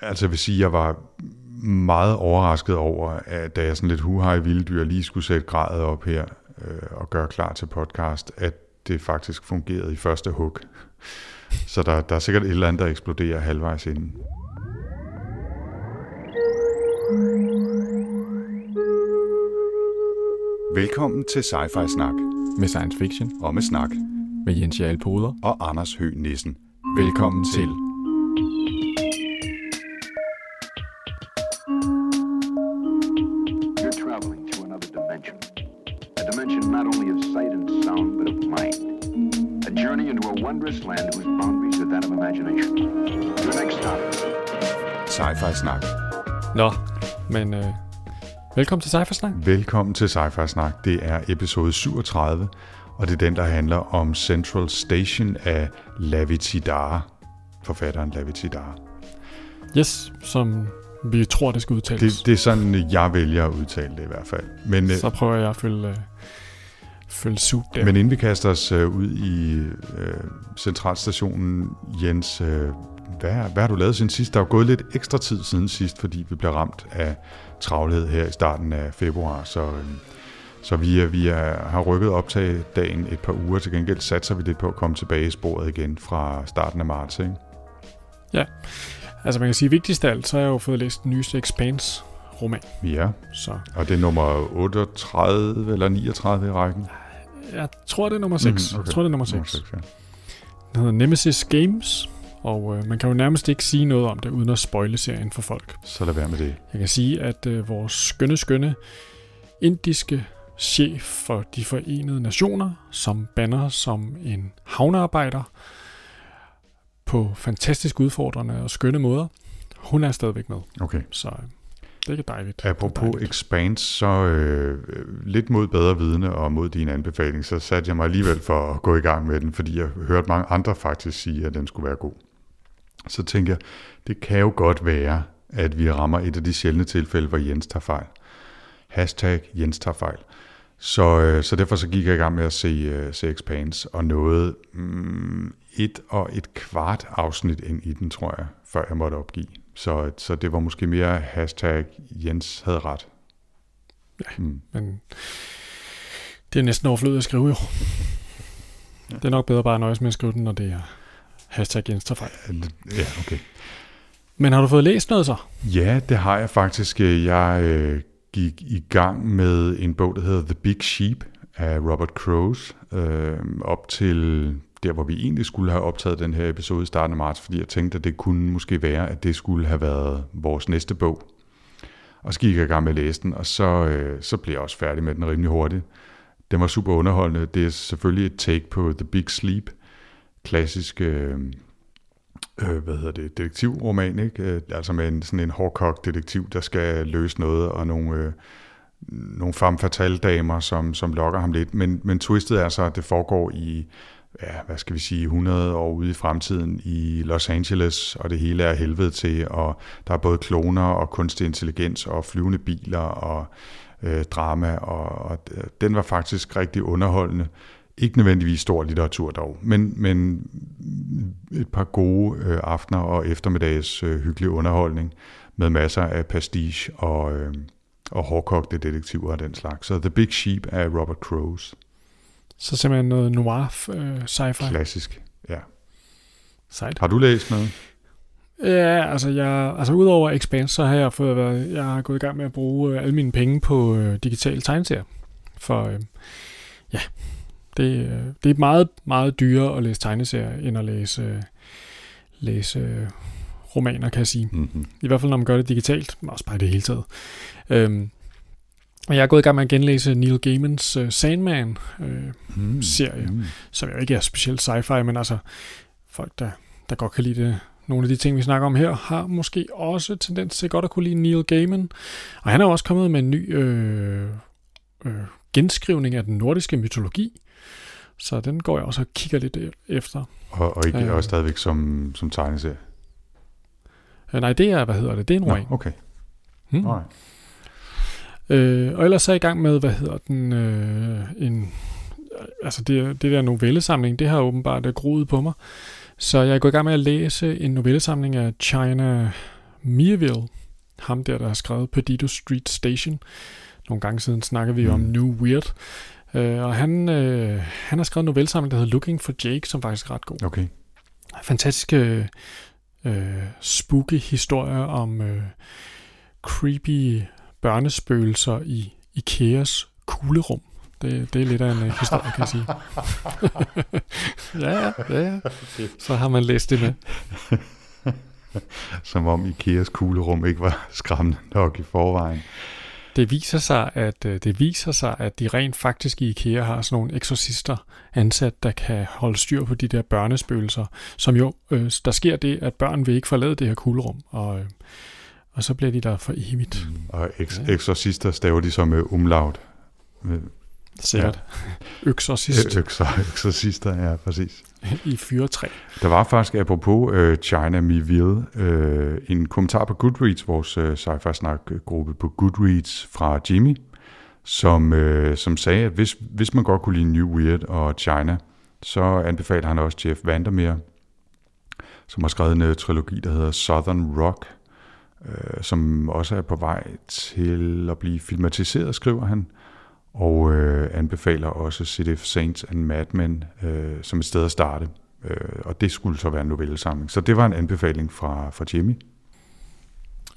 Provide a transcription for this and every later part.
Altså jeg vil sige, jeg var meget overrasket over, at da jeg sådan lidt huha i vilddyr lige skulle sætte gradet op her øh, og gøre klar til podcast, at det faktisk fungerede i første hug. Så der, der er sikkert et eller andet, der eksploderer halvvejs inden. Velkommen til Sci-Fi Snak med science fiction og med snak med Jens Jarl Poder. og Anders Høgh Nissen. Velkommen til. You're Sci-Fi Snak. Nå, men øh, velkommen til Cypher Snak. Velkommen til Sci-Fi Snak. Det er episode 37, og det er den, der handler om Central Station af Lavi Tidar, forfatteren Lavi Tidar. Yes, som vi tror, det skal udtales. Det, det er sådan, jeg vælger at udtale det i hvert fald. Men, øh, Så prøver jeg at følge, øh, følge der. men inden vi kaster os øh, ud i øh, centralstationen, Jens, øh, hvad, hvad har du lavet siden sidst? Der er jo gået lidt ekstra tid siden sidst, fordi vi blev ramt af travlhed her i starten af februar, så, øh, så vi, er, vi er, har rykket op til dagen et par uger. Til gengæld satser vi lidt på at komme tilbage i sporet igen fra starten af marts. Ikke? Altså man kan sige, vigtigst af alt, så har jeg jo fået læst den nyeste Expanse-roman. Ja, Så og det er nummer 38 eller 39 i rækken. jeg tror, det er nummer 6. Mhm, Mm, okay. Jeg tror, det er nummer 6. Nummer seks, ja. Den hedder Nemesis Games, og øh, man kan jo nærmest ikke sige noget om det, uden at spoile serien for folk. Så lad være med det. Jeg kan sige, at øh, vores skønne, skønne indiske chef for de forenede nationer, som banner som en havnearbejder på fantastisk udfordrende og skønne måder, hun er stadigvæk med. Okay. Så øh, det er dejligt. Det er Apropos dejligt. Expanse, så øh, lidt mod bedre vidne og mod din anbefaling, så satte jeg mig alligevel for at gå i gang med den, fordi jeg hørte mange andre faktisk sige, at den skulle være god. Så tænker jeg, det kan jo godt være, at vi rammer et af de sjældne tilfælde, hvor Jens tager fejl. Hashtag Jens tager fejl. Så, øh, så derfor så gik jeg i gang med at se, øh, se Expanse, og nåede mm, et og et kvart afsnit ind i den, tror jeg, før jeg måtte opgive. Så, så det var måske mere hashtag Jens havde ret. Ja. Mm. Men det er næsten overflødigt at skrive jo. Det er nok bedre bare at nøjes med at skrive den, når det er hashtag fejl. Ja, okay. Men har du fået læst noget så? Ja, det har jeg faktisk. Jeg øh, gik i gang med en bog, der hedder The Big Sheep af Robert Crows, øh, op til der, hvor vi egentlig skulle have optaget den her episode i starten af marts, fordi jeg tænkte, at det kunne måske være, at det skulle have været vores næste bog. Og så gik jeg i gang med at læse den, og så, øh, så blev jeg også færdig med den rimelig hurtigt. Den var super underholdende. Det er selvfølgelig et take på The Big Sleep, klassisk øh, øh, hvad hedder det, detektivroman, ikke? Øh, altså med en, sådan en hårdkogt detektiv, der skal løse noget, og nogle, øh, nogle femme fatale damer, som, som lokker ham lidt. Men, men twistet er så, at det foregår i, ja, hvad skal vi sige, 100 år ude i fremtiden i Los Angeles, og det hele er helvede til, og der er både kloner og kunstig intelligens og flyvende biler og øh, drama, og, og øh, den var faktisk rigtig underholdende. Ikke nødvendigvis stor litteratur dog, men, men et par gode øh, aftener og eftermiddags øh, hyggelig underholdning med masser af pastiche og, øh, og hårdkogte detektiver og den slags. Så The Big Sheep af Robert Crows. Så simpelthen noget noir øh, sci-fi. Klassisk. Ja. Sejt. Har du læst noget? Ja, altså, jeg, altså udover Expanse, så har jeg fået været, jeg har gået i gang med at bruge øh, alle mine penge på øh, digitale tegneserier. For øh, ja, det, øh, det er meget, meget dyrere at læse tegneserier, end at læse, læse øh, romaner, kan jeg sige. Mm-hmm. I hvert fald, når man gør det digitalt, men også bare i det hele taget. Øhm, og jeg er gået i gang med at genlæse Neil Gaimans øh, Sandman, øh, Mm. Serie. Mm. som jo ikke er specielt sci-fi, men altså folk, der, der godt kan lide det, nogle af de ting, vi snakker om her, har måske også tendens til godt at kunne lide Neil Gaiman. Og han er jo også kommet med en ny øh, øh, genskrivning af den nordiske mytologi, så den går jeg også og kigger lidt efter. Og, og ikke Øh. også stadigvæk som, som tegneserie? Øh, nej, det er, hvad hedder det, det er en roman. okay. Hmm. Alright. Øh, og ellers så er jeg i gang med, hvad hedder den, øh, en, altså det, det der novellesamling, det har åbenbart øh, groet på mig. Så jeg er gået i gang med at læse en novellesamling af China Mirville, ham der, der har skrevet Perdido Street Station. Nogle gange siden snakkede vi mm. om New Weird. Øh, og han, øh, han har skrevet en novellesamling, der hedder Looking for Jake, som faktisk er ret god. Okay. Fantastiske øh, spooky historier om øh, creepy børnespøgelser i Ikeas kuglerum. Det, det er lidt af en uh, historie, kan jeg sige. ja, ja, ja, ja. Så har man læst det med. Som om Ikeas kuglerum ikke var skræmmende nok i forvejen. Det viser sig, at øh, det viser sig, at de rent faktisk i IKEA har sådan nogle eksorcister ansat, der kan holde styr på de der børnespøgelser, som jo, øh, der sker det, at børn vil ikke forlade det her kuglerum, og, øh, og så bliver de der for evigt. Mm, og eks- ja. eksorcister staver de så med umlaut. Sikkert. Ja. Øksorcist. Økser, øksorcister, ja, præcis. I fyretræ. Der var faktisk, apropos uh, China Me Will, uh, en kommentar på Goodreads, vores uh, sci-fi snak-gruppe på Goodreads fra Jimmy, som, uh, som sagde, at hvis, hvis man godt kunne lide New Weird og China, så anbefaler han også Jeff Vandermeer, som har skrevet en uh, trilogi, der hedder Southern Rock, uh, som også er på vej til at blive filmatiseret, skriver han og øh, anbefaler også City of Saints and Mad Men øh, som et sted at starte. Øh, og det skulle så være en novellesamling. Så det var en anbefaling fra, fra Jimmy.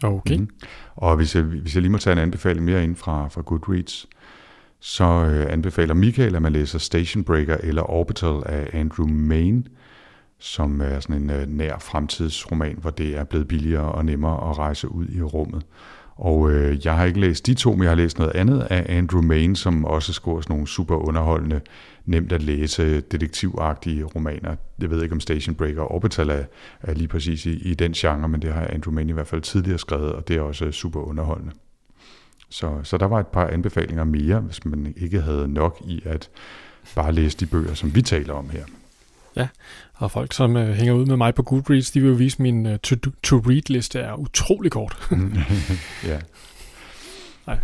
Okay. Mm-hmm. Og hvis jeg, hvis jeg lige må tage en anbefaling mere ind fra, fra Goodreads, så øh, anbefaler Michael, at man læser Station Breaker eller Orbital af Andrew Main, som er sådan en øh, nær fremtidsroman, hvor det er blevet billigere og nemmere at rejse ud i rummet. Og øh, jeg har ikke læst de to, men jeg har læst noget andet af Andrew Main, som også skriver sådan nogle super underholdende, nemt at læse, detektivagtige romaner. Jeg ved ikke, om Station Breaker og Orbital er, er lige præcis i, i den genre, men det har Andrew Main i hvert fald tidligere skrevet, og det er også super underholdende. Så, så der var et par anbefalinger mere, hvis man ikke havde nok i at bare læse de bøger, som vi taler om her. Ja, og folk, som uh, hænger ud med mig på Goodreads, de vil jo vise, at min uh, to-read-liste er utrolig kort. ja. Nej.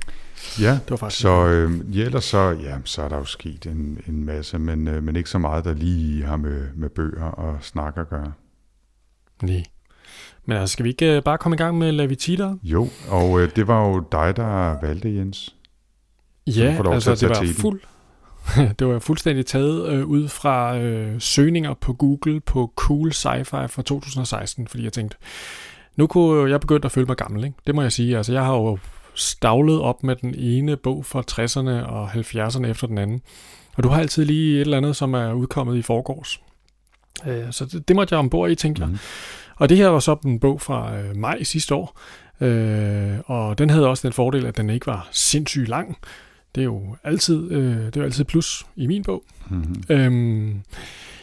Ja, det var faktisk så øh, ja, ellers så, ja, så er der jo sket en, en masse, men, øh, men ikke så meget, der lige har med, med bøger og snak at gøre. Nej. Men altså, skal vi ikke uh, bare komme i gang med Lavitita? Jo, og øh, det var jo dig, der valgte, Jens. Ja, altså det var fuld, det var fuldstændig taget øh, ud fra øh, søgninger på Google på Cool Sci-Fi fra 2016, fordi jeg tænkte, nu kunne jeg begynde at føle mig gammel, ikke? det må jeg sige. Altså, jeg har jo stavlet op med den ene bog fra 60'erne og 70'erne efter den anden. Og du har altid lige et eller andet, som er udkommet i forgårs. Øh, så det, det måtte jeg ombord i, tænkte mm. jeg. Mhm. Og det her var så en bog fra øh, maj sidste år. Øh, og den havde også den fordel, at den ikke var sindssygt lang. Det er jo altid, øh, det er jo altid plus i min bog. Mm-hmm. Øhm,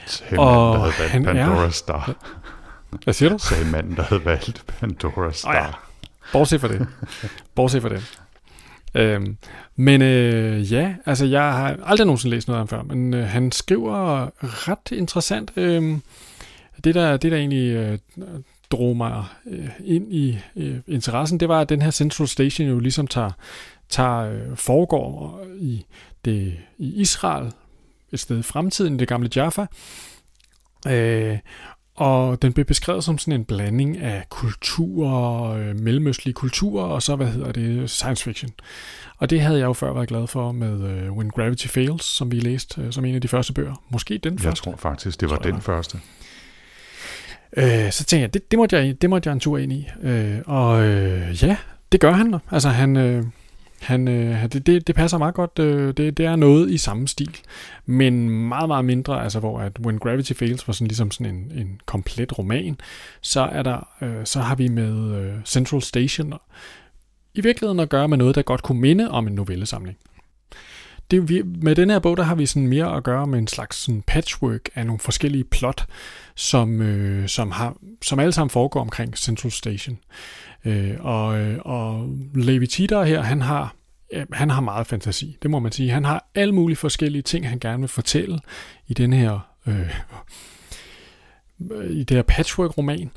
Sagde og manden, der havde valgt Pandora er, Star. Hvad siger du? Sagde manden, der havde valgt Pandora Star. Oh, ja. Bortset for det. Bortset for det. Øhm, men øh, ja, altså jeg har aldrig nogensinde læst noget af ham før, men øh, han skriver ret interessant. Øh, det, der, det der egentlig øh, drog mig øh, ind i øh, interessen, det var, at den her Central Station jo ligesom tager tager, øh, foregår i, det, i Israel, et sted i fremtiden, det gamle Jaffa. Øh, og den blev beskrevet som sådan en blanding af kulturer, øh, mellemøstlige kulturer, og så, hvad hedder det, science fiction. Og det havde jeg jo før været glad for med uh, When Gravity Fails, som vi læste uh, som en af de første bøger. Måske den jeg første. Jeg tror faktisk, det var den var. første. Øh, så tænkte jeg, det, det, måtte jeg, det måtte jeg en tur ind i. Øh, og øh, ja, det gør han. Altså han, øh, han, øh, det, det, det passer meget godt. Øh, det, det er noget i samme stil, men meget, meget mindre. Altså hvor at When Gravity Fails var sådan ligesom sådan en, en komplet roman, så er der, øh, så har vi med øh, Central Station i virkeligheden at gøre med noget, der godt kunne minde om en novellesamling. Det, vi, med den her bog, der har vi sådan mere at gøre med en slags sådan patchwork af nogle forskellige plot, som, øh, som, har, som alle sammen foregår omkring Central Station. Øh, og, øh, og Levi Titter her, han har, han har meget fantasi, det må man sige. Han har alle mulige forskellige ting, han gerne vil fortælle i den her, øh, i det her patchwork-roman.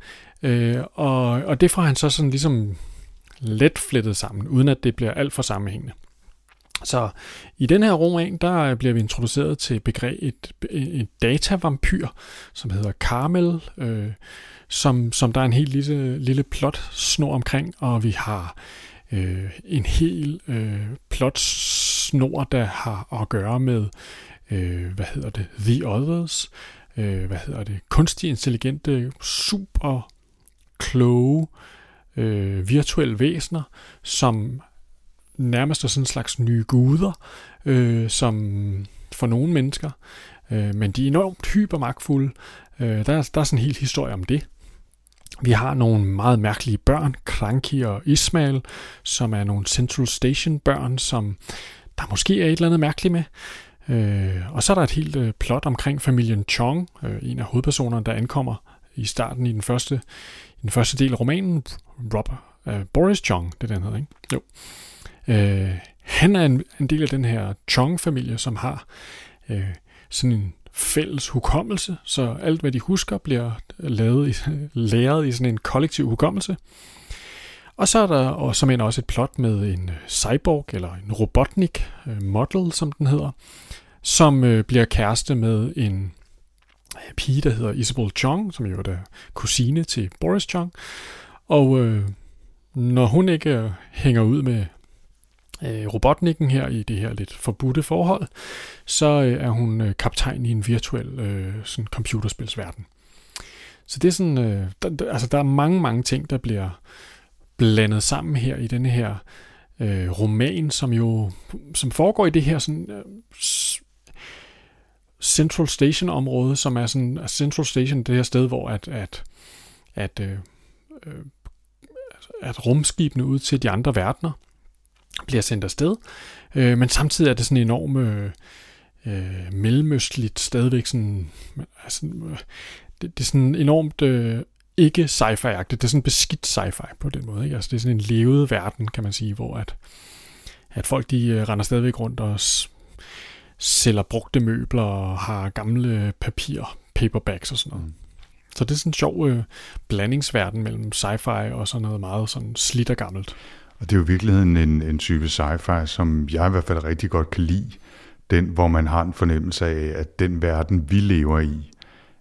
Øh, og, og det får han så sådan ligesom let flettet sammen, uden at det bliver alt for sammenhængende. Så i den her roman, der øh, bliver vi introduceret til begreb et, et datavampyr, som hedder Carmel, øh, som, som der er en helt lille, lille plot snor omkring, og vi har øh, en hel øh, plot snor, der har at gøre med, øh, hvad hedder det, The Others, øh, hvad hedder det, kunstig intelligente, super kloge øh, virtuelle væsener, som nærmest er sådan en slags nye guder, øh, som for nogle mennesker, øh, men de er enormt hypermagtfulde. Øh, der, er, der er sådan en hel historie om det. Vi har nogle meget mærkelige børn, Kranki og Ismail, som er nogle Central Station børn, som der måske er et eller andet mærkeligt med. Øh, og så er der et helt øh, plot omkring familien Chong, øh, en af hovedpersonerne, der ankommer i starten i den første, i den første del af romanen. Robert, øh, Boris Chong, det er den hedder, ikke? Jo. Øh, Øh, han er en, en del af den her Chong-familie, som har øh, sådan en fælles hukommelse, så alt hvad de husker bliver lavet i, læret i sådan en kollektiv hukommelse. Og så er der og som også et plot med en øh, cyborg, eller en robotnik øh, model, som den hedder, som øh, bliver kæreste med en pige, der hedder Isabel Chong, som jo er kusine til Boris Chong. Og øh, når hun ikke hænger ud med øh, robotnikken her i det her lidt forbudte forhold, så øh, er hun øh, kaptajn i en virtuel øh, sådan computerspilsverden. Så det er sådan, øh, der, altså der er mange, mange ting, der bliver blandet sammen her i denne her øh, roman, som jo som foregår i det her sådan øh, Central Station område, som er sådan altså, Central Station, det her sted, hvor at, at, at, øh, øh at rumskibene ud til de andre verdener bliver sendt afsted. Øh, men samtidig er det sådan enormt øh, øh, mellemøstligt stadigvæk sådan, altså, det, det er sådan enormt øh, ikke sci-fi-agtigt. Det er sådan beskidt sci-fi på den måde. Ikke? Altså, det er sådan en levet verden, kan man sige, hvor at, at folk de øh, render stadigvæk rundt og sælger brugte møbler og har gamle papir, paperbacks og sådan noget. Mm. Så det er sådan en sjov øh, blandingsverden mellem sci-fi og sådan noget meget sådan slidt og gammelt. Og det er jo i virkeligheden en, en type sci-fi, som jeg i hvert fald rigtig godt kan lide. Den, hvor man har en fornemmelse af, at den verden, vi lever i,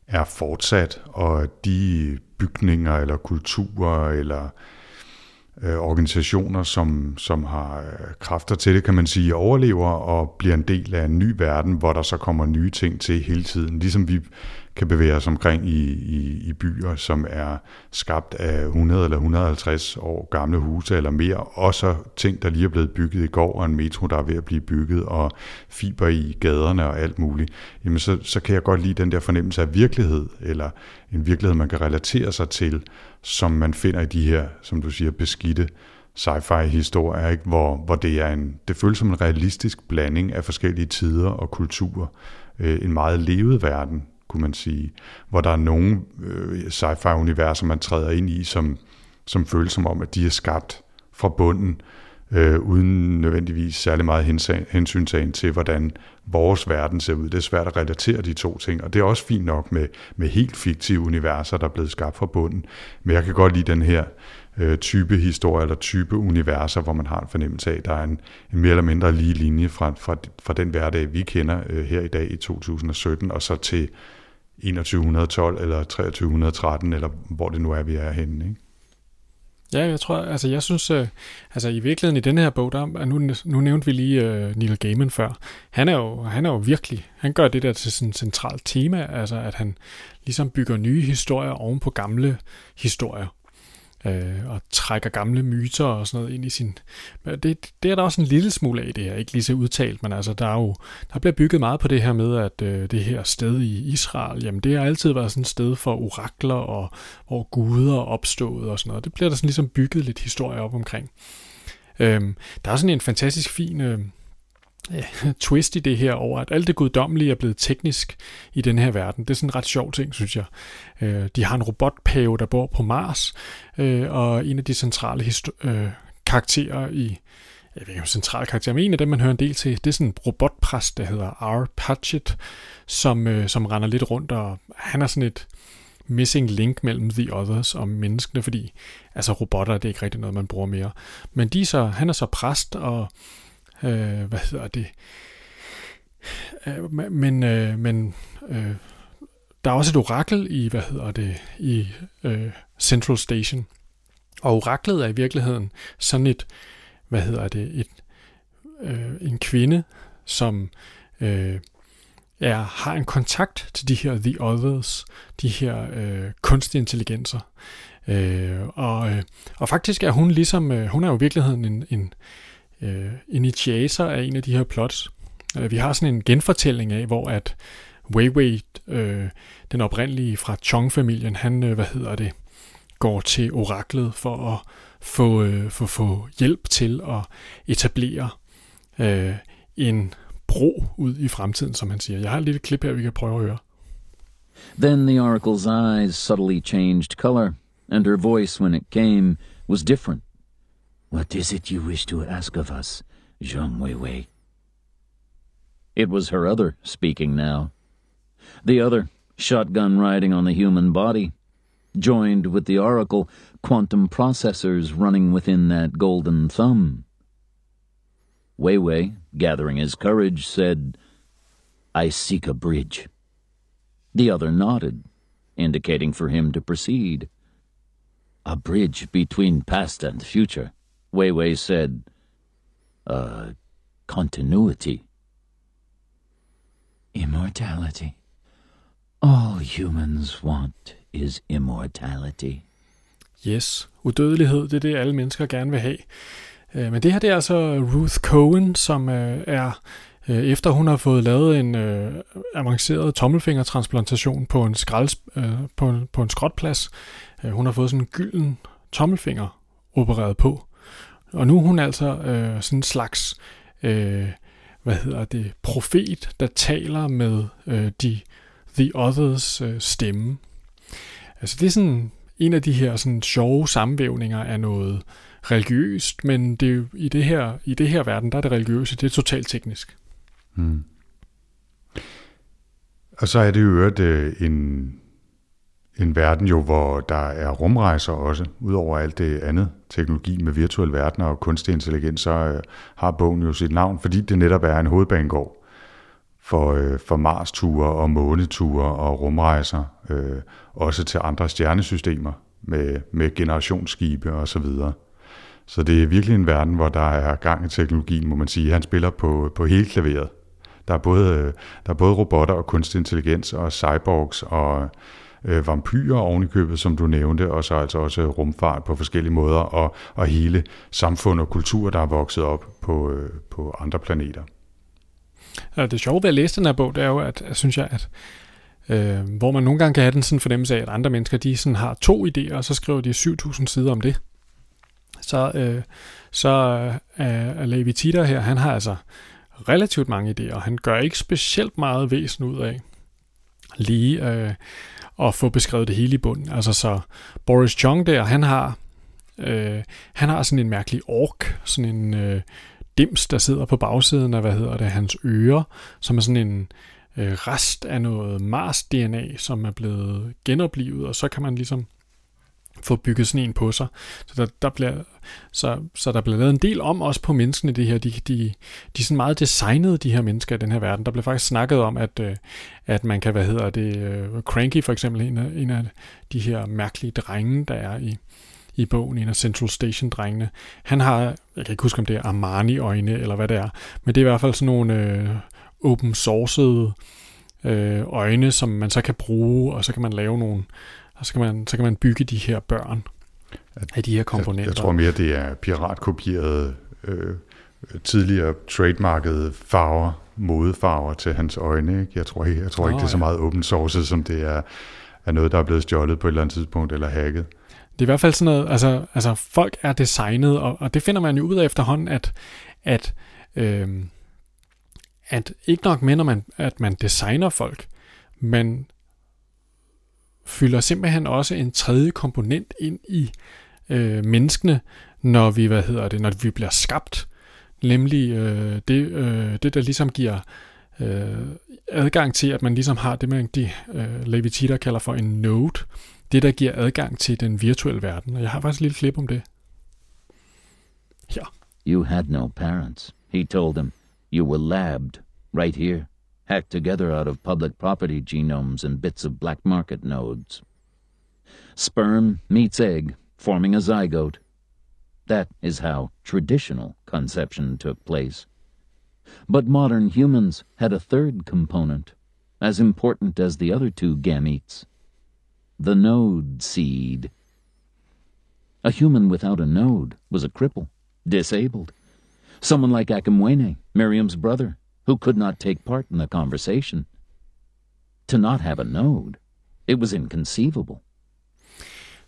er fortsat, og de bygninger eller kulturer eller øh, organisationer, som, som har øh, kræfter til det, kan man sige, overlever og bliver en del af en ny verden, hvor der så kommer nye ting til hele tiden. Ligesom vi kan bevæge os omkring i, i, i byer, som er skabt af 100 eller 150 år gamle huse eller mere, og så ting, der lige er blevet bygget i går, og en metro, der er ved at blive bygget, og fiber i gaderne og alt muligt, jamen så, så kan jeg godt lide den der fornemmelse af virkelighed, eller en virkelighed, man kan relatere sig til, som man finder i de her, som du siger, beskidte sci-fi historier, ikke? Hvor, hvor det er en, det føles som en realistisk blanding af forskellige tider og kulturer. Øh, en meget levet verden, kunne man sige, hvor der er nogle øh, sci-fi-universer, man træder ind i, som, som føles som om, at de er skabt fra bunden, øh, uden nødvendigvis særlig meget hensyntagen til, hvordan vores verden ser ud. Det er svært at relatere de to ting, og det er også fint nok med, med helt fiktive universer, der er blevet skabt fra bunden. Men jeg kan godt lide den her øh, type historie eller type universer, hvor man har en fornemmelse af, at der er en, en mere eller mindre lige linje fra, fra, fra den hverdag, vi kender øh, her i dag i 2017, og så til 2112 eller 2313, eller hvor det nu er, vi er henne. Ikke? Ja, jeg tror, altså jeg synes, øh, altså i virkeligheden i den her bog, der, nu, nu nævnte vi lige øh, Neil Gaiman før, han er, jo, han er jo virkelig, han gør det der til sådan et centralt tema, altså at han ligesom bygger nye historier oven på gamle historier øh, og trækker gamle myter og sådan noget ind i sin... Det, det er der også en lille smule af det her, ikke lige så udtalt, men altså der er jo, der bliver bygget meget på det her med, at øh, det her sted i Israel, jamen det har altid været sådan et sted for orakler og hvor guder opstået og sådan noget. Det bliver der sådan ligesom bygget lidt historie op omkring. Øh, der er sådan en fantastisk fin... Øh, Øh, twist i det her over, at alt det guddommelige er blevet teknisk i den her verden. Det er sådan en ret sjov ting, synes jeg. Øh, de har en robotpave, der bor på Mars, øh, og en af de centrale øh, karakterer i jeg ved ikke om central karakter, men en af dem, man hører en del til, det er sådan en robotpræst, der hedder R. Patchett, som, øh, som render lidt rundt, og han er sådan et missing link mellem The Others og menneskene, fordi altså robotter, det er ikke rigtig noget, man bruger mere. Men de så, han er så præst, og Øh, hvad hedder det? Øh, men øh, men øh, der er også et orakel i, hvad hedder det, i øh, Central Station. Og oraklet er i virkeligheden sådan et, hvad hedder det, et, øh, en kvinde, som øh, er, har en kontakt til de her The Others, de her øh, kunstige intelligenser. Øh, og, øh, og faktisk er hun ligesom, øh, hun er jo i virkeligheden en, en øh, initiator af en af de her plots. Øh, vi har sådan en genfortælling af, hvor at Weiwei, øh, den oprindelige fra Chong-familien, han, øh, hvad hedder det, går til oraklet for at få, øh, for, få hjælp til at etablere øh, en bro ud i fremtiden, som han siger. Jeg har et lille klip her, vi kan prøve at høre. Then the oracle's eyes subtly changed color, and her voice, when it came, was different. What is it you wish to ask of us, Zhang Weiwei? It was her other speaking now. The other, shotgun riding on the human body, joined with the oracle, quantum processors running within that golden thumb. Weiwei, gathering his courage, said, I seek a bridge. The other nodded, indicating for him to proceed. A bridge between past and future, Weiwei said. A continuity. Immortality. All humans want is immortality. Yes, udødelighed, det er det, alle mennesker gerne vil have. Øh, men det her det er altså Ruth Cohen, som øh, er øh, efter hun har fået lavet en øh, avanceret tommelfingertransplantation på en, skralds, øh, på, en, på en skrotplads. Øh, hun har fået sådan en gylden tommelfinger opereret på. Og nu er hun altså øh, sådan en slags, øh, hvad hedder det, profet, der taler med øh, de The Others øh, stemme. Altså det er sådan en af de her sådan sjove sammenvævninger af noget religiøst, men det er jo, i, det her, i det her verden, der er det religiøse, det er totalt teknisk. Hmm. Og så er det jo øvrigt øh, en, en verden jo, hvor der er rumrejser også, udover alt det andet teknologi med virtuel verden og kunstig intelligens, så øh, har bogen jo sit navn, fordi det netop er en hovedbanegård for, øh, for Mars-ture og måneture og rumrejser, øh, også til andre stjernesystemer med, med generationsskibe og så videre. Så det er virkelig en verden, hvor der er gang i teknologien, må man sige. Han spiller på, på hele klaveret. Der er, både, øh, der er både robotter og kunstig intelligens og cyborgs og øh, vampyrer ovenikøbet, som du nævnte, og så altså også rumfart på forskellige måder, og, og hele samfund og kultur, der er vokset op på, øh, på andre planeter. Det sjove ved at læse den her bog, det er jo, at jeg synes jeg, at øh, hvor man nogle gange kan have den sådan fornemmelse af, at andre mennesker, de sådan har to idéer, og så skriver de 7.000 sider om det så, øh, så øh, er Levi Titter her, han har altså relativt mange idéer, og han gør ikke specielt meget væsen ud af lige øh, at få beskrevet det hele i bunden. Altså så Boris Chong der, han har øh, han har sådan en mærkelig ork, sådan en øh, dims, der sidder på bagsiden af, hvad hedder det, hans ører, som er sådan en øh, rest af noget Mars-DNA, som er blevet genoplivet, og så kan man ligesom få bygget sådan en på sig. Så der, der bliver, så, så der bliver lavet en del om også på menneskene, det her. De, de, de er sådan meget designet, de her mennesker i den her verden. Der bliver faktisk snakket om, at, øh, at man kan, hvad hedder det, øh, Cranky for eksempel, en af, en af de her mærkelige drenge, der er i, i bogen, en af Central Station-drengene. Han har, jeg kan ikke huske, om det er Armani-øjne, eller hvad det er, men det er i hvert fald sådan nogle øh, open sourced øh, øjne, som man så kan bruge, og så kan man lave nogle, og så kan man, så kan man bygge de her børn af de her komponenter. Jeg, jeg tror mere, det er piratkopierede øh, tidligere trademarkede farver, modefarver til hans øjne. Ikke? Jeg tror, jeg, jeg tror oh, ikke, det er så meget open source, som det er, er noget, der er blevet stjålet på et eller andet tidspunkt, eller hacket. Det er i hvert fald sådan noget, altså, altså folk er designet, og, og det finder man jo ud af efterhånden, at, at, øh, at ikke nok med, når man, at man designer folk, men fylder simpelthen også en tredje komponent ind i øh, menneskene, når vi, hvad hedder det, når vi bliver skabt. Nemlig øh, det, øh, det, der ligesom giver øh, adgang til, at man ligesom har det, man de øh, Levi Tita kalder for en node. Det, der giver adgang til den virtuelle verden. Og jeg har faktisk et lille klip om det. Ja. You had no parents. He told them you were labbed right here, hacked together out of public property genomes and bits of black market nodes. Sperm meets egg, forming a zygote. That is how traditional conception took place. But modern humans had a third component, as important as the other two gametes the node seed. A human without a node was a cripple, disabled. Someone like Akamwene, Miriam's brother, who could not take part in the conversation. To not have a node, it was inconceivable.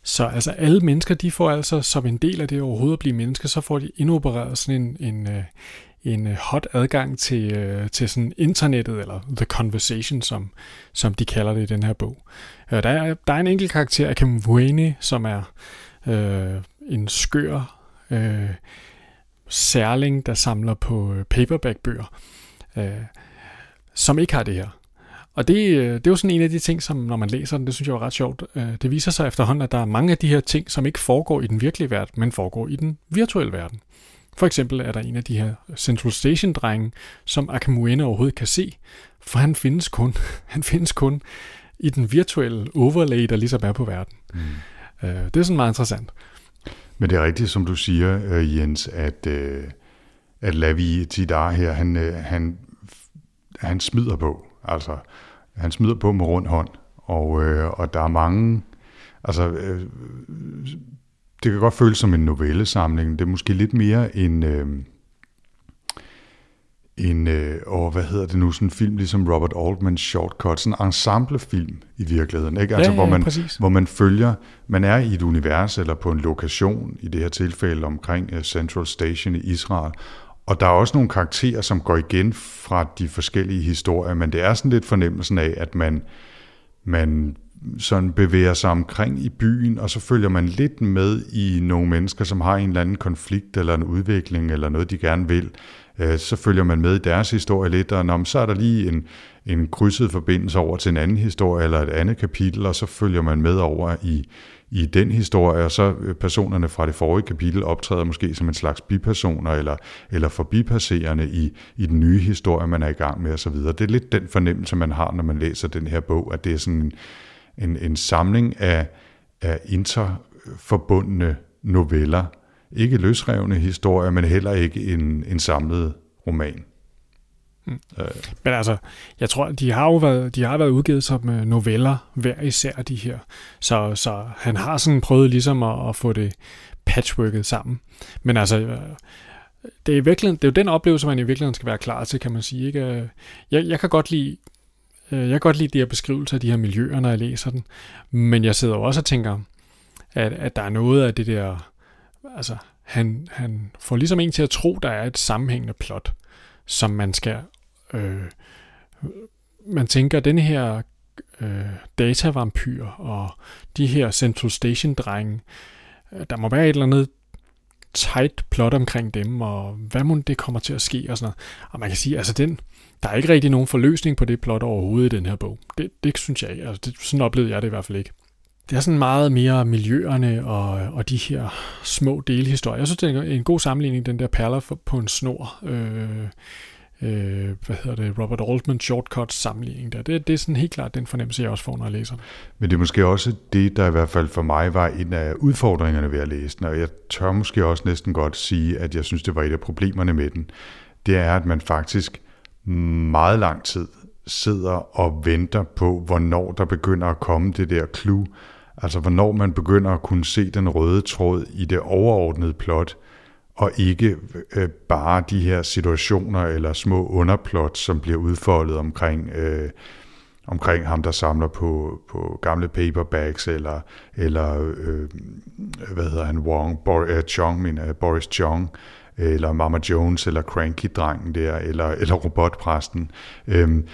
Så altså alle mennesker, de får altså som en del af det overhovedet at blive mennesker, så får de indopereret sådan en, en, øh, en øh, hot adgang til, øh, til sådan internettet, eller The Conversation, som, som de kalder det i den her bog. Der er, der er en enkelt karakter, Akim Wayne, som er øh, en skør øh, særling, der samler på paperback-bøger, øh, som ikke har det her. Og det, øh, det er jo sådan en af de ting, som når man læser den, det synes jeg er ret sjovt. Øh, det viser sig efterhånden, at der er mange af de her ting, som ikke foregår i den virkelige verden, men foregår i den virtuelle verden. For eksempel er der en af de her Central Station-drenge, som Akamuene overhovedet kan se, for han findes kun, han findes kun i den virtuelle overlay, der ligesom er på verden. Mm. Det er sådan meget interessant. Men det er rigtigt, som du siger, Jens, at, at Lavi Tidar her, han, han, han smider på. Altså, han smider på med rund hånd, og, øh, og der er mange, altså, øh, det kan godt føles som en novellesamling, det er måske lidt mere en, øh, en øh, og hvad hedder det nu, sådan en film ligesom Robert Altmans Shortcut, sådan en ensemblefilm i virkeligheden, ikke? Altså, ja, ja, hvor, man, præcis. hvor man følger, man er i et univers eller på en lokation, i det her tilfælde omkring uh, Central Station i Israel, og der er også nogle karakterer, som går igen fra de forskellige historier, men det er sådan lidt fornemmelsen af, at man, man sådan bevæger sig omkring i byen, og så følger man lidt med i nogle mennesker, som har en eller anden konflikt eller en udvikling eller noget, de gerne vil. Øh, så følger man med i deres historie lidt, og når, så er der lige en, en krydset forbindelse over til en anden historie eller et andet kapitel, og så følger man med over i, i den historie, og så øh, personerne fra det forrige kapitel optræder måske som en slags bipersoner eller, eller forbipasserende i, i den nye historie, man er i gang med osv. Det er lidt den fornemmelse, man har, når man læser den her bog, at det er sådan en, en, en samling af, af interforbundne noveller. Ikke løsrevne historier, men heller ikke en, en samlet roman. Mm. Øh. Men altså, jeg tror, de har jo været, de har været udgivet som øh, noveller hver især de her. Så, så han har sådan prøvet ligesom at, at få det patchworket sammen. Men altså, øh, det er, virkelig, det er jo den oplevelse, man i virkeligheden skal være klar til, kan man sige. Ikke? Jeg, jeg kan godt lide jeg kan godt lide de her beskrivelser af de her miljøer, når jeg læser den. Men jeg sidder også og tænker, at, at der er noget af det der... Altså, han, han får ligesom en til at tro, der er et sammenhængende plot, som man skal øh, man tænker, at den her øh, datavampyr og de her Central Station-drenge, øh, der må være et eller andet tight plot omkring dem, og hvad må det kommer til at ske og sådan noget. Og man kan sige, altså den, der er ikke rigtig nogen forløsning på det plot overhovedet i den her bog. Det, det synes jeg ikke. Altså det, sådan oplevede jeg det i hvert fald ikke. Det er sådan meget mere miljøerne og, og de her små delhistorier. Jeg synes, det er en god sammenligning, den der perler på en snor. Øh, øh, hvad hedder det, Robert Altman shortcut sammenligning der. Det, det er sådan helt klart den fornemmelse, jeg også får, når jeg læser. Men det er måske også det, der i hvert fald for mig var en af udfordringerne ved at læse den, og jeg tør måske også næsten godt sige, at jeg synes, det var et af problemerne med den. Det er, at man faktisk meget lang tid sidder og venter på, hvornår der begynder at komme det der clue, altså hvornår man begynder at kunne se den røde tråd i det overordnede plot, og ikke øh, bare de her situationer eller små underplots, som bliver udfoldet omkring, øh, omkring ham, der samler på, på gamle paperbacks, eller, eller øh, hvad hedder han, Wong, Bor, uh, øh, Chong, min, uh, Boris Chong, eller Mama Jones, eller Cranky-drengen der, eller, eller robotpræsten. Øhm,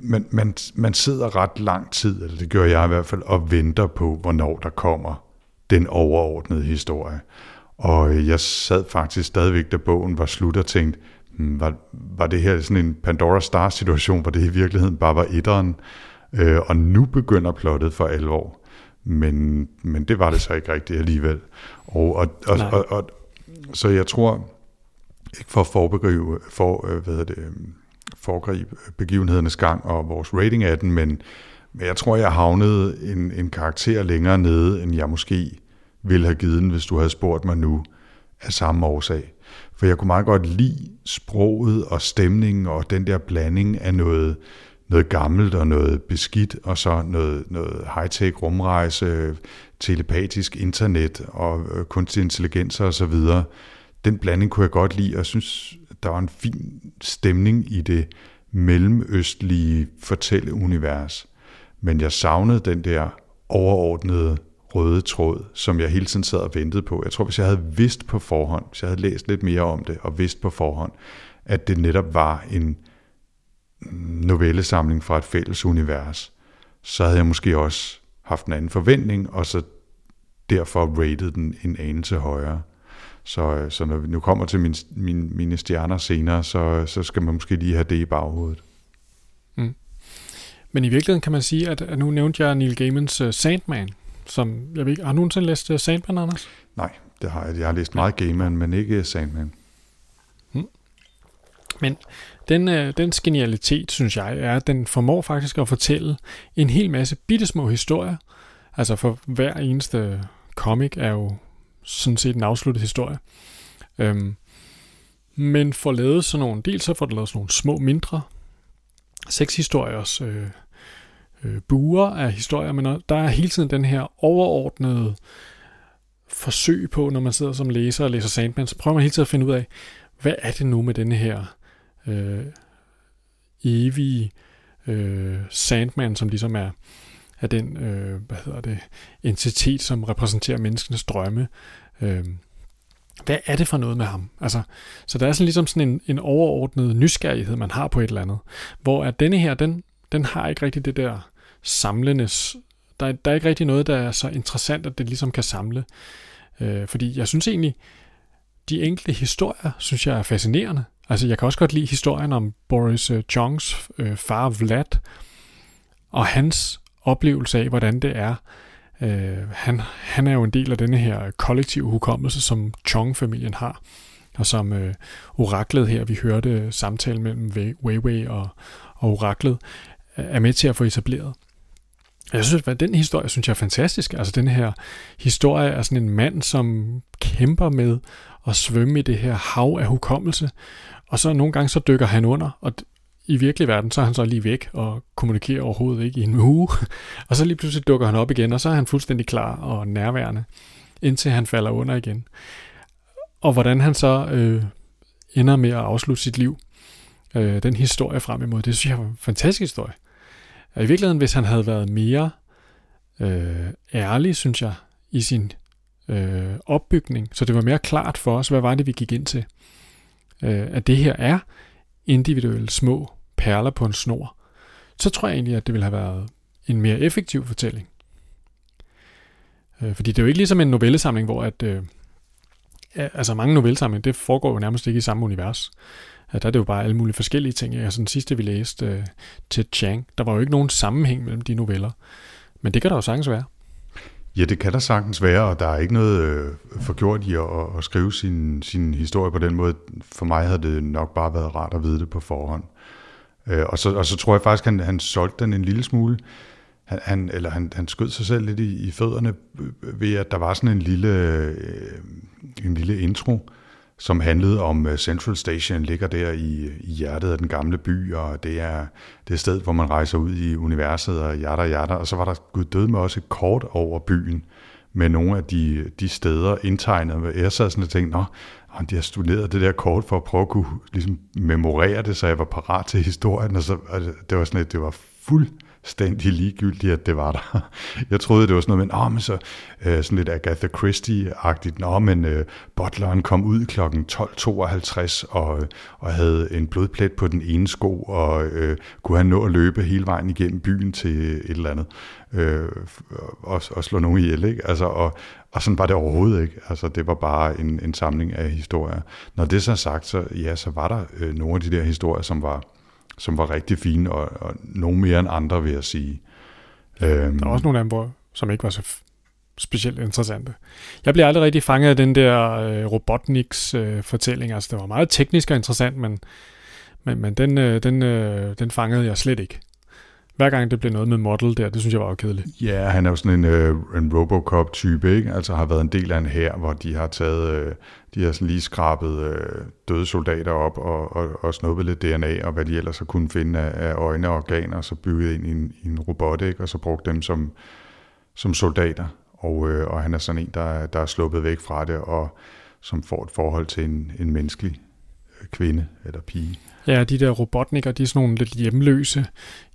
man, man, man sidder ret lang tid, eller det gør jeg i hvert fald, og venter på, hvornår der kommer den overordnede historie. Og jeg sad faktisk stadigvæk, da bogen var slut, og tænkte, hmm, var, var det her sådan en Pandora Star-situation, hvor det i virkeligheden bare var etteren, øh, og nu begynder plottet for alvor. Men, men det var det så ikke rigtigt alligevel. Og, og, og, og, og, så jeg tror, ikke for at for, øh, hvad hedder det, øhm, foregribe begivenhedernes gang og vores rating af den, men, men jeg tror, jeg havnede en, en karakter længere nede, end jeg måske ville have givet den, hvis du havde spurgt mig nu af samme årsag. For jeg kunne meget godt lide sproget og stemningen og den der blanding af noget, noget gammelt og noget beskidt, og så noget, noget high-tech rumrejse, telepatisk internet og øh, kunstig intelligens og så videre. Den blanding kunne jeg godt lide, og jeg synes, der var en fin stemning i det mellemøstlige fortælleunivers. Men jeg savnede den der overordnede røde tråd, som jeg hele tiden sad og ventede på. Jeg tror, hvis jeg havde vidst på forhånd, hvis jeg havde læst lidt mere om det og vidst på forhånd, at det netop var en novellesamling fra et fælles univers, så havde jeg måske også haft en anden forventning, og så derfor rated den en anelse højere. Så, så når vi nu kommer til min, min, mine stjerner senere, så, så skal man måske lige have det i baghovedet. Mm. Men i virkeligheden kan man sige, at, at nu nævnte jeg Neil Gaimans uh, Sandman, som, jeg ved ikke, har du nogensinde læst uh, Sandman, Anders? Nej, det har jeg. Jeg har læst meget Gaiman, men ikke Sandman. Mm. Men den, øh, den genialitet, synes jeg, er, at den formår faktisk at fortælle en hel masse bittesmå historier. Altså for hver eneste comic er jo sådan set en afsluttet historie. Øhm, men får lavet sådan nogle, dels så får der lavet sådan nogle små, mindre sexhistoriers øh, øh, buer af historier, men der er hele tiden den her overordnede forsøg på, når man sidder som læser og læser Sandman, så prøver man hele tiden at finde ud af, hvad er det nu med denne her øh, evige øh, Sandman, som ligesom er, er den øh, hvad hedder det, entitet, som repræsenterer menneskenes drømme. Øh, hvad er det for noget med ham? Altså, så der er sådan ligesom sådan en, en overordnet nysgerrighed, man har på et eller andet. Hvor at denne her, den, den har ikke rigtig det der samlende... Der, der er ikke rigtig noget, der er så interessant, at det ligesom kan samle. Øh, fordi jeg synes egentlig, de enkelte historier, synes jeg er fascinerende. Altså, jeg kan også godt lide historien om Boris øh, Chongs øh, far Vlad, og hans oplevelse af, hvordan det er. Øh, han, han er jo en del af denne her kollektive hukommelse, som Chong-familien har, og som øh, oraklet her, vi hørte samtalen mellem Weiwei og, og oraklet, øh, er med til at få etableret. Jeg synes, at den historie synes jeg er fantastisk. Altså den her historie er sådan en mand, som kæmper med at svømme i det her hav af hukommelse, og så nogle gange så dykker han under, og i virkelig verden, så er han så lige væk og kommunikerer overhovedet ikke i en uge. og så lige pludselig dukker han op igen, og så er han fuldstændig klar og nærværende, indtil han falder under igen. Og hvordan han så øh, ender med at afslutte sit liv, øh, den historie frem imod, det synes jeg var en fantastisk historie. Og i virkeligheden, hvis han havde været mere øh, ærlig, synes jeg, i sin øh, opbygning, så det var mere klart for os, hvad var det, vi gik ind til. Øh, at det her er individuelle små perler på en snor, så tror jeg egentlig, at det ville have været en mere effektiv fortælling. Øh, fordi det er jo ikke ligesom en novellesamling, hvor at, øh, altså mange novellesamlinger, det foregår jo nærmest ikke i samme univers. Ja, der er det jo bare alle mulige forskellige ting. Altså den sidste, vi læste øh, til Chang, der var jo ikke nogen sammenhæng mellem de noveller. Men det kan der jo sagtens være. Ja, det kan der sagtens være, og der er ikke noget øh, forgjort i at, at skrive sin, sin historie på den måde. For mig havde det nok bare været rart at vide det på forhånd. Øh, og, så, og så tror jeg faktisk, at han, han solgte den en lille smule. Han, han, eller han, han skød sig selv lidt i, i fødderne øh, ved, at der var sådan en lille, øh, en lille intro, som handlede om øh, Central Station, ligger der i, i hjertet af den gamle by, og det er det er sted, hvor man rejser ud i universet og jatter jatter. Og så var der Gud død med også et kort over byen, med nogle af de, de steder indtegnet. Jeg sad sådan og tænkte, nå, de har studeret det der kort for at prøve at kunne ligesom, memorere det, så jeg var parat til historien, og så og det var sådan, at det var fuld fuldstændig ligegyldigt, at det var der. Jeg troede, det var sådan noget med, oh, men så, øh, sådan lidt Agatha Christie-agtigt, nå, men øh, butleren kom ud kl. 12.52 og, øh, og havde en blodplet på den ene sko, og øh, kunne han nå at løbe hele vejen igennem byen til et eller andet, øh, og, og slå nogen ihjel, ikke? Altså, og, og sådan var det overhovedet ikke. Altså, det var bare en, en samling af historier. Når det så er sagt, så, ja, så var der øh, nogle af de der historier, som var som var rigtig fine, og, og nogle mere end andre, vil jeg sige. Øhm, der er også nogle af dem, hvor, som ikke var så specielt interessante. Jeg blev aldrig rigtig fanget af den der øh, Robotniks øh, fortælling. Altså, det var meget teknisk og interessant, men, men, men den, øh, den, øh, den fangede jeg slet ikke. Hver gang det blev noget med model der, det synes jeg var kedeligt. Ja, han er jo sådan en, øh, en Robocop-type, ikke? Altså har været en del af en her, hvor de har taget, øh, de har sådan lige skrabet øh, døde soldater op og, og, og snuppet lidt DNA, og hvad de ellers har kunnet finde af, af øjne og organer, og så bygget ind i en, i en robot, ikke? Og så brugt dem som, som soldater. Og, øh, og han er sådan en, der, der er sluppet væk fra det, og som får et forhold til en, en menneskelig øh, kvinde eller pige. Ja, de der robotnikker, de er sådan nogle lidt hjemløse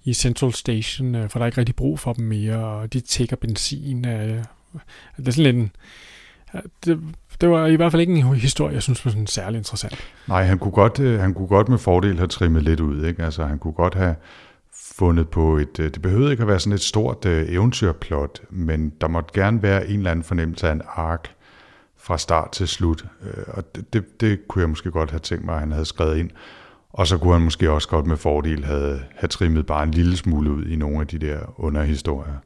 i Central Station, øh, for der er ikke rigtig brug for dem mere, og de tækker benzin. Øh. Det er sådan lidt en, det, det var i hvert fald ikke en historie, jeg synes var sådan særlig interessant. Nej, han kunne godt, øh, han kunne godt med fordel have trimmet lidt ud. Ikke? Altså, han kunne godt have fundet på et... Det behøvede ikke at være sådan et stort eventyrplot, men der måtte gerne være en eller anden fornemmelse af en ark fra start til slut. Og det, det, det kunne jeg måske godt have tænkt mig, at han havde skrevet ind. Og så kunne han måske også godt med fordel have, have trimmet bare en lille smule ud i nogle af de der underhistorier.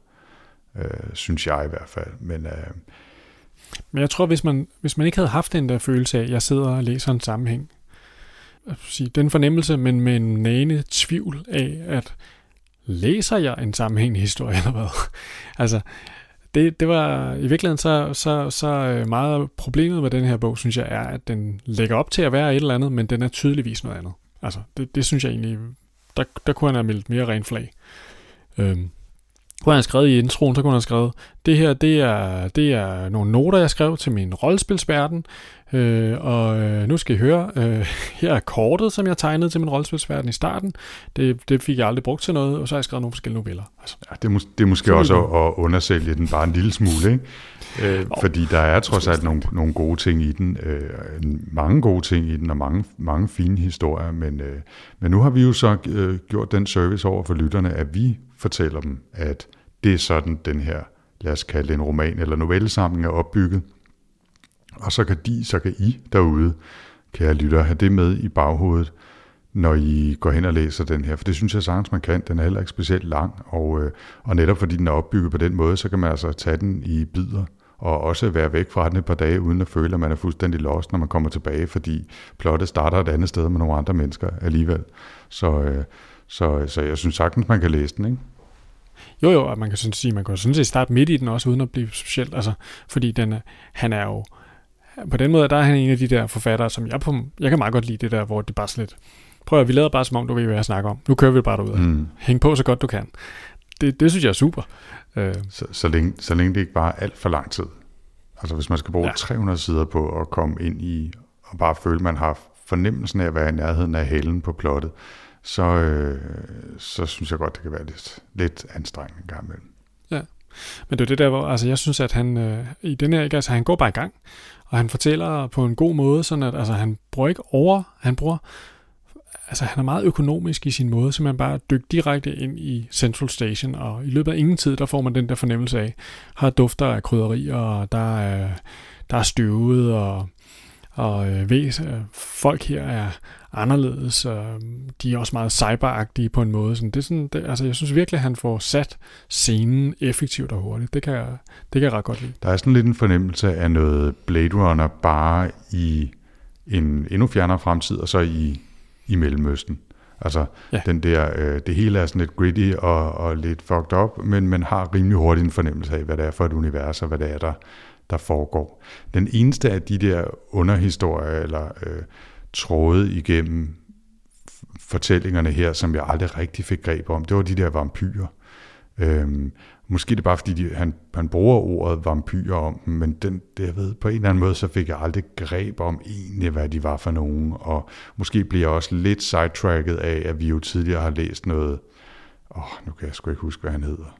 Øh, synes jeg i hvert fald. Men, øh, Men jeg tror, hvis man, hvis man ikke havde haft den der følelse af, at jeg sidder og læser en sammenhæng, sige, den fornemmelse, men med en nane tvivl af, at læser jeg en sammenhængende historie eller hvad? altså, det, det var i virkeligheden så, så, så øh, meget problemet med den her bog, synes jeg, er, at den lægger op til at være et eller andet, men den er tydeligvis noget andet. Altså, det, det synes jeg egentlig, der, der kunne han have meldt mere ren flag. Øhm, kunne han have skrevet i introen, så kunne han have skrevet, det her, det er, det er nogle noter, jeg skrev til min rollespilsverden, øh, og øh, nu skal I høre, øh, her er kortet, som jeg tegnede til min rollespilsverden i starten, det, det fik jeg aldrig brugt til noget, og så har jeg skrevet nogle forskellige noveller. Altså, ja, det, er mås- det er måske også at, at undersælge den bare en lille smule, ikke? Øh, oh, fordi der er trods alt nogle, nogle gode ting i den, øh, mange gode ting i den, og mange, mange fine historier, men, øh, men nu har vi jo så øh, gjort den service over for lytterne, at vi fortæller dem, at det er sådan den her, lad os kalde det en roman eller novellesamling er opbygget. Og så kan de, så kan I derude, kære lyttere, have det med i baghovedet, når I går hen og læser den her. For det synes jeg sagtens, man kan. Den er heller ikke specielt lang, og, øh, og netop fordi den er opbygget på den måde, så kan man altså tage den i bidder og også være væk fra den et par dage, uden at føle, at man er fuldstændig lost, når man kommer tilbage, fordi plottet starter et andet sted med nogle andre mennesker alligevel. Så, øh, så, så jeg synes sagtens, man kan læse den, ikke? Jo, jo, og man kan sådan sige, man kan sådan set starte midt i den også, uden at blive specielt, altså, fordi den, han er jo, på den måde, der er han en af de der forfattere, som jeg, på, jeg kan meget godt lide det der, hvor det bare lidt, prøv at vi lader bare som om, du ved, hvad jeg snakker om. Nu kører vi bare derud. Mm. Hæng på så godt du kan. Det, det synes jeg er super. Øh. Så, så, længe, så længe det ikke bare er alt for lang tid. Altså hvis man skal bruge ja. 300 sider på at komme ind i, og bare føle, man har fornemmelsen af at være i nærheden af halen på plottet, så, øh, så synes jeg godt, det kan være lidt, lidt anstrengende en gang imellem. Ja, men det er det der, hvor altså, jeg synes, at han øh, i den her, altså, han går bare i gang, og han fortæller på en god måde, sådan at altså, han bruger ikke over, han bruger altså han er meget økonomisk i sin måde, så man bare dykker direkte ind i Central Station, og i løbet af ingen tid, der får man den der fornemmelse af, har dufter af krydderi, og der er, der er støvet, og, og øh, øh, folk her er anderledes, og de er også meget cyberagtige på en måde. Sådan, det er sådan, det, altså jeg synes virkelig, at han får sat scenen effektivt og hurtigt. Det kan, jeg, det kan jeg ret godt lide. Der er sådan lidt en fornemmelse af noget Blade Runner bare i en endnu fjernere fremtid, og så i i Mellemøsten. Altså ja. den der, øh, det hele er sådan lidt gritty og, og lidt fucked up, men man har rimelig hurtigt en fornemmelse af, hvad det er for et univers, og hvad det er, der, der foregår. Den eneste af de der underhistorier, eller øh, tråde igennem fortællingerne her, som jeg aldrig rigtig fik greb om, det var de der vampyrer. Øhm, Måske det er bare, fordi de, han, han bruger ordet vampyr om dem, men den, det, jeg ved, på en eller anden måde, så fik jeg aldrig greb om egentlig, hvad de var for nogen. Og måske bliver jeg også lidt sidetracket af, at vi jo tidligere har læst noget... Åh, oh, nu kan jeg sgu ikke huske, hvad han hedder.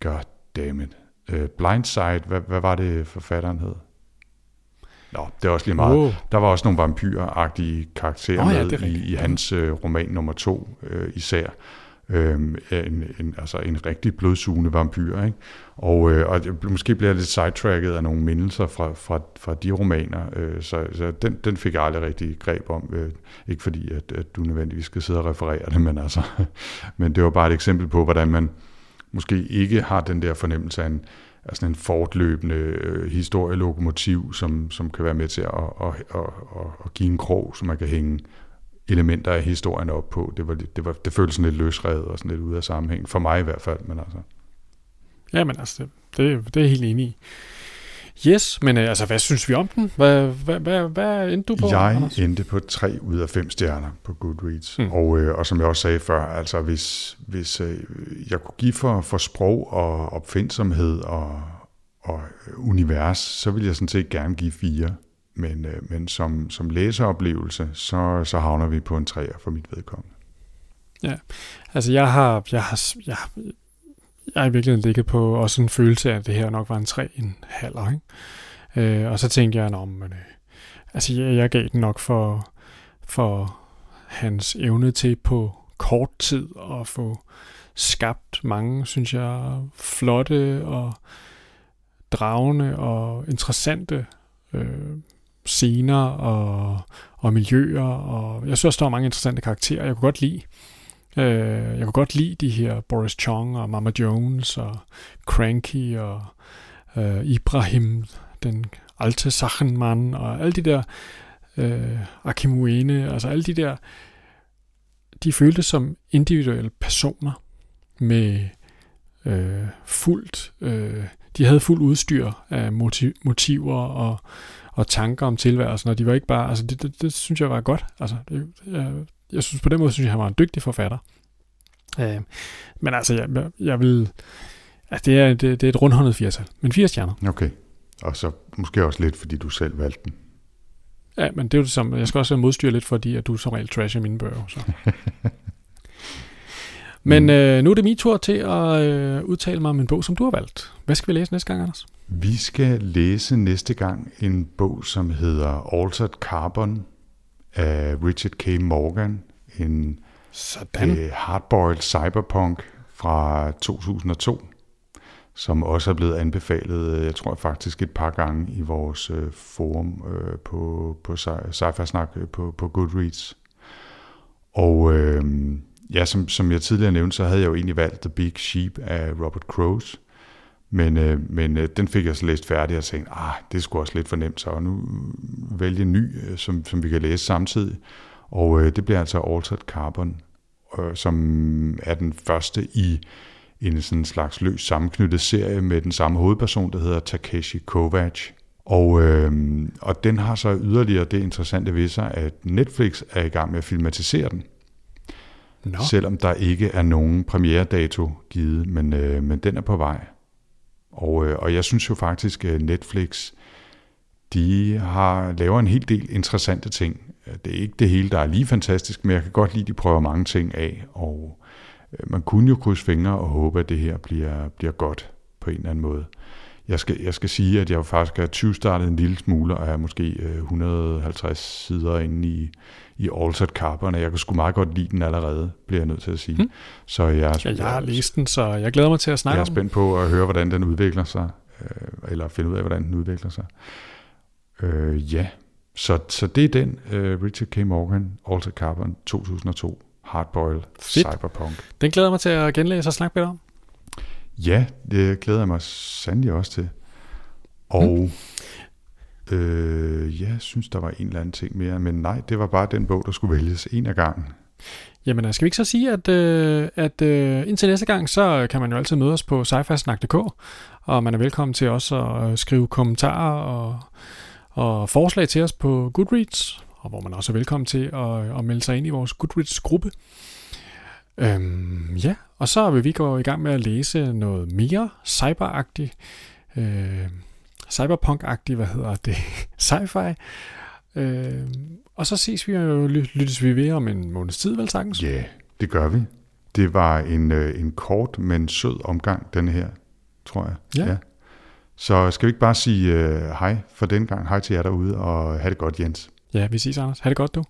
God damn it. Uh, Blindside, hvad, hvad var det, forfatteren hed? Nå, det er også lige meget. Oh. Der var også nogle vampyragtige karakterer oh, ja, med i, i hans uh, roman nummer to uh, især øh, en, en, altså en rigtig blodsugende vampyr. Ikke? Og, øh, og måske bliver jeg lidt sidetracket af nogle mindelser fra, fra, fra de romaner, øh, så, så den, den fik jeg aldrig rigtig greb om. Øh, ikke fordi, at, at du nødvendigvis skal sidde og referere det, men, altså, men det var bare et eksempel på, hvordan man måske ikke har den der fornemmelse af en, er sådan en fortløbende øh, historielokomotiv, som, som kan være med til at, at, at, at, at give en krog, som man kan hænge elementer af historien op på. Det, var, det, var, det føltes sådan lidt løsredet og sådan lidt ude af sammenhæng. For mig i hvert fald, men altså. Ja, men altså, det, det, er jeg helt enig i. Yes, men øh, altså, hvad synes vi om den? Hvad, hvad, hvad, hvad endte du på, Jeg Anders? endte på 3 ud af 5 stjerner på Goodreads. Mm. Og, øh, og som jeg også sagde før, altså hvis, hvis øh, jeg kunne give for, for sprog og opfindsomhed og, og univers, så ville jeg sådan set gerne give 4. Men, øh, men som, som læseoplevelse, så, så havner vi på en 3'er for mit vedkommende. Altså, jeg har, jeg har, jeg, har- jeg i virkeligheden ligget på også en følelse af, at det her nok var en 3, en halver, ikke? Øh, og så tænkte jeg, om men, øh, altså, jeg, jeg gav den nok for, for hans evne til på kort tid at få skabt mange, synes jeg, flotte og dragende og interessante øh, scener og, og miljøer, og jeg synes også, der var mange interessante karakterer, jeg kunne godt lide. Øh, jeg kunne godt lide de her Boris Chong og Mama Jones og Cranky og øh, Ibrahim, den alte Sachenmann og alle de der øh, Akimuene, altså alle de der, de føltes som individuelle personer med øh, fuldt, øh, de havde fuld udstyr af motiv, motiver og, og tanker om tilværelsen, og de var ikke bare, altså det, det, det synes jeg var godt, altså det, jeg, jeg synes på den måde, synes jeg, han var en dygtig forfatter. Øh, men altså, jeg, jeg, jeg vil, altså det er, det, det er et rundhåndet firtal, men fire stjerner. Okay. Og så måske også lidt, fordi du selv valgte den. Ja, men det er jo det samme. Jeg skal også modstyre lidt, fordi at du som regel trasher mine bøger. Så. Men øh, nu er det min tur til at øh, udtale mig om en bog, som du har valgt. Hvad skal vi læse næste gang, Anders? Vi skal læse næste gang en bog, som hedder Altered Carbon af Richard K. Morgan. En Sådan. øh, hardboiled cyberpunk fra 2002, som også er blevet anbefalet, øh, jeg tror faktisk et par gange i vores øh, forum øh, på, på sci- Snak på, på Goodreads. Og øh, ja, som, som jeg tidligere nævnte, så havde jeg jo egentlig valgt The Big Sheep af Robert Crows. Men, øh, men øh, den fik jeg så læst færdig og tænkte, ah, det er sgu også lidt for nemt, så nu vælge en ny, øh, som, som vi kan læse samtidig. Og øh, det bliver altså Altered Carbon, øh, som er den første i en sådan slags løs sammenknyttet serie med den samme hovedperson, der hedder Takeshi Kovacs. Og, øh, og den har så yderligere det interessante ved sig, at Netflix er i gang med at filmatisere den, Nå, selvom der ikke er nogen premieredato givet, men, øh, men den er på vej. Og, øh, og jeg synes jo faktisk, at Netflix, de har laver en hel del interessante ting. Det er ikke det hele, der er lige fantastisk, men jeg kan godt lide, at de prøver mange ting af, og øh, man kunne jo krydse fingre og håbe, at det her bliver, bliver godt på en eller anden måde. Jeg skal, jeg skal sige, at jeg faktisk er 20 startet en lille smule, og er måske øh, 150 sider inde i, i Altered Carbon, og jeg kan sgu meget godt lide den allerede, bliver jeg nødt til at sige. Hmm. Så jeg, er- ja, jeg har læst den, så jeg glæder mig til at jeg snakke er om den. spændt på at høre, hvordan den udvikler sig, øh, eller finde ud af, hvordan den udvikler sig. Øh, ja, så, så det er den, øh, Richard K. Morgan, Altered Carbon 2002, Hardboiled. Cyberpunk. Den glæder jeg mig til at genlæse og snakke med dig om. Ja, det glæder jeg mig sandelig også til. Og øh, ja, jeg synes, der var en eller anden ting mere, men nej, det var bare den bog, der skulle vælges en af gangen. Jamen, øh, skal vi ikke så sige, at, øh, at øh, indtil næste gang, så kan man jo altid møde os på sci og man er velkommen til også at øh, skrive kommentarer og, og forslag til os på Goodreads, og hvor man også er velkommen til at, at melde sig ind i vores Goodreads-gruppe. Øhm, ja, og så vil vi gå i gang med at læse noget mere cyberagtigt, øh, cyberpunk-agtigt, hvad hedder det, sci-fi. Øh, og så ses vi ly- lyttes vi ved om en måneds tid, vel sagtens? Ja, det gør vi. Det var en, øh, en kort, men sød omgang, den her, tror jeg. Ja. Så skal vi ikke bare sige øh, hej for den gang. Hej til jer derude, og have det godt, Jens. Ja, vi ses, Anders. Ha' det godt, du.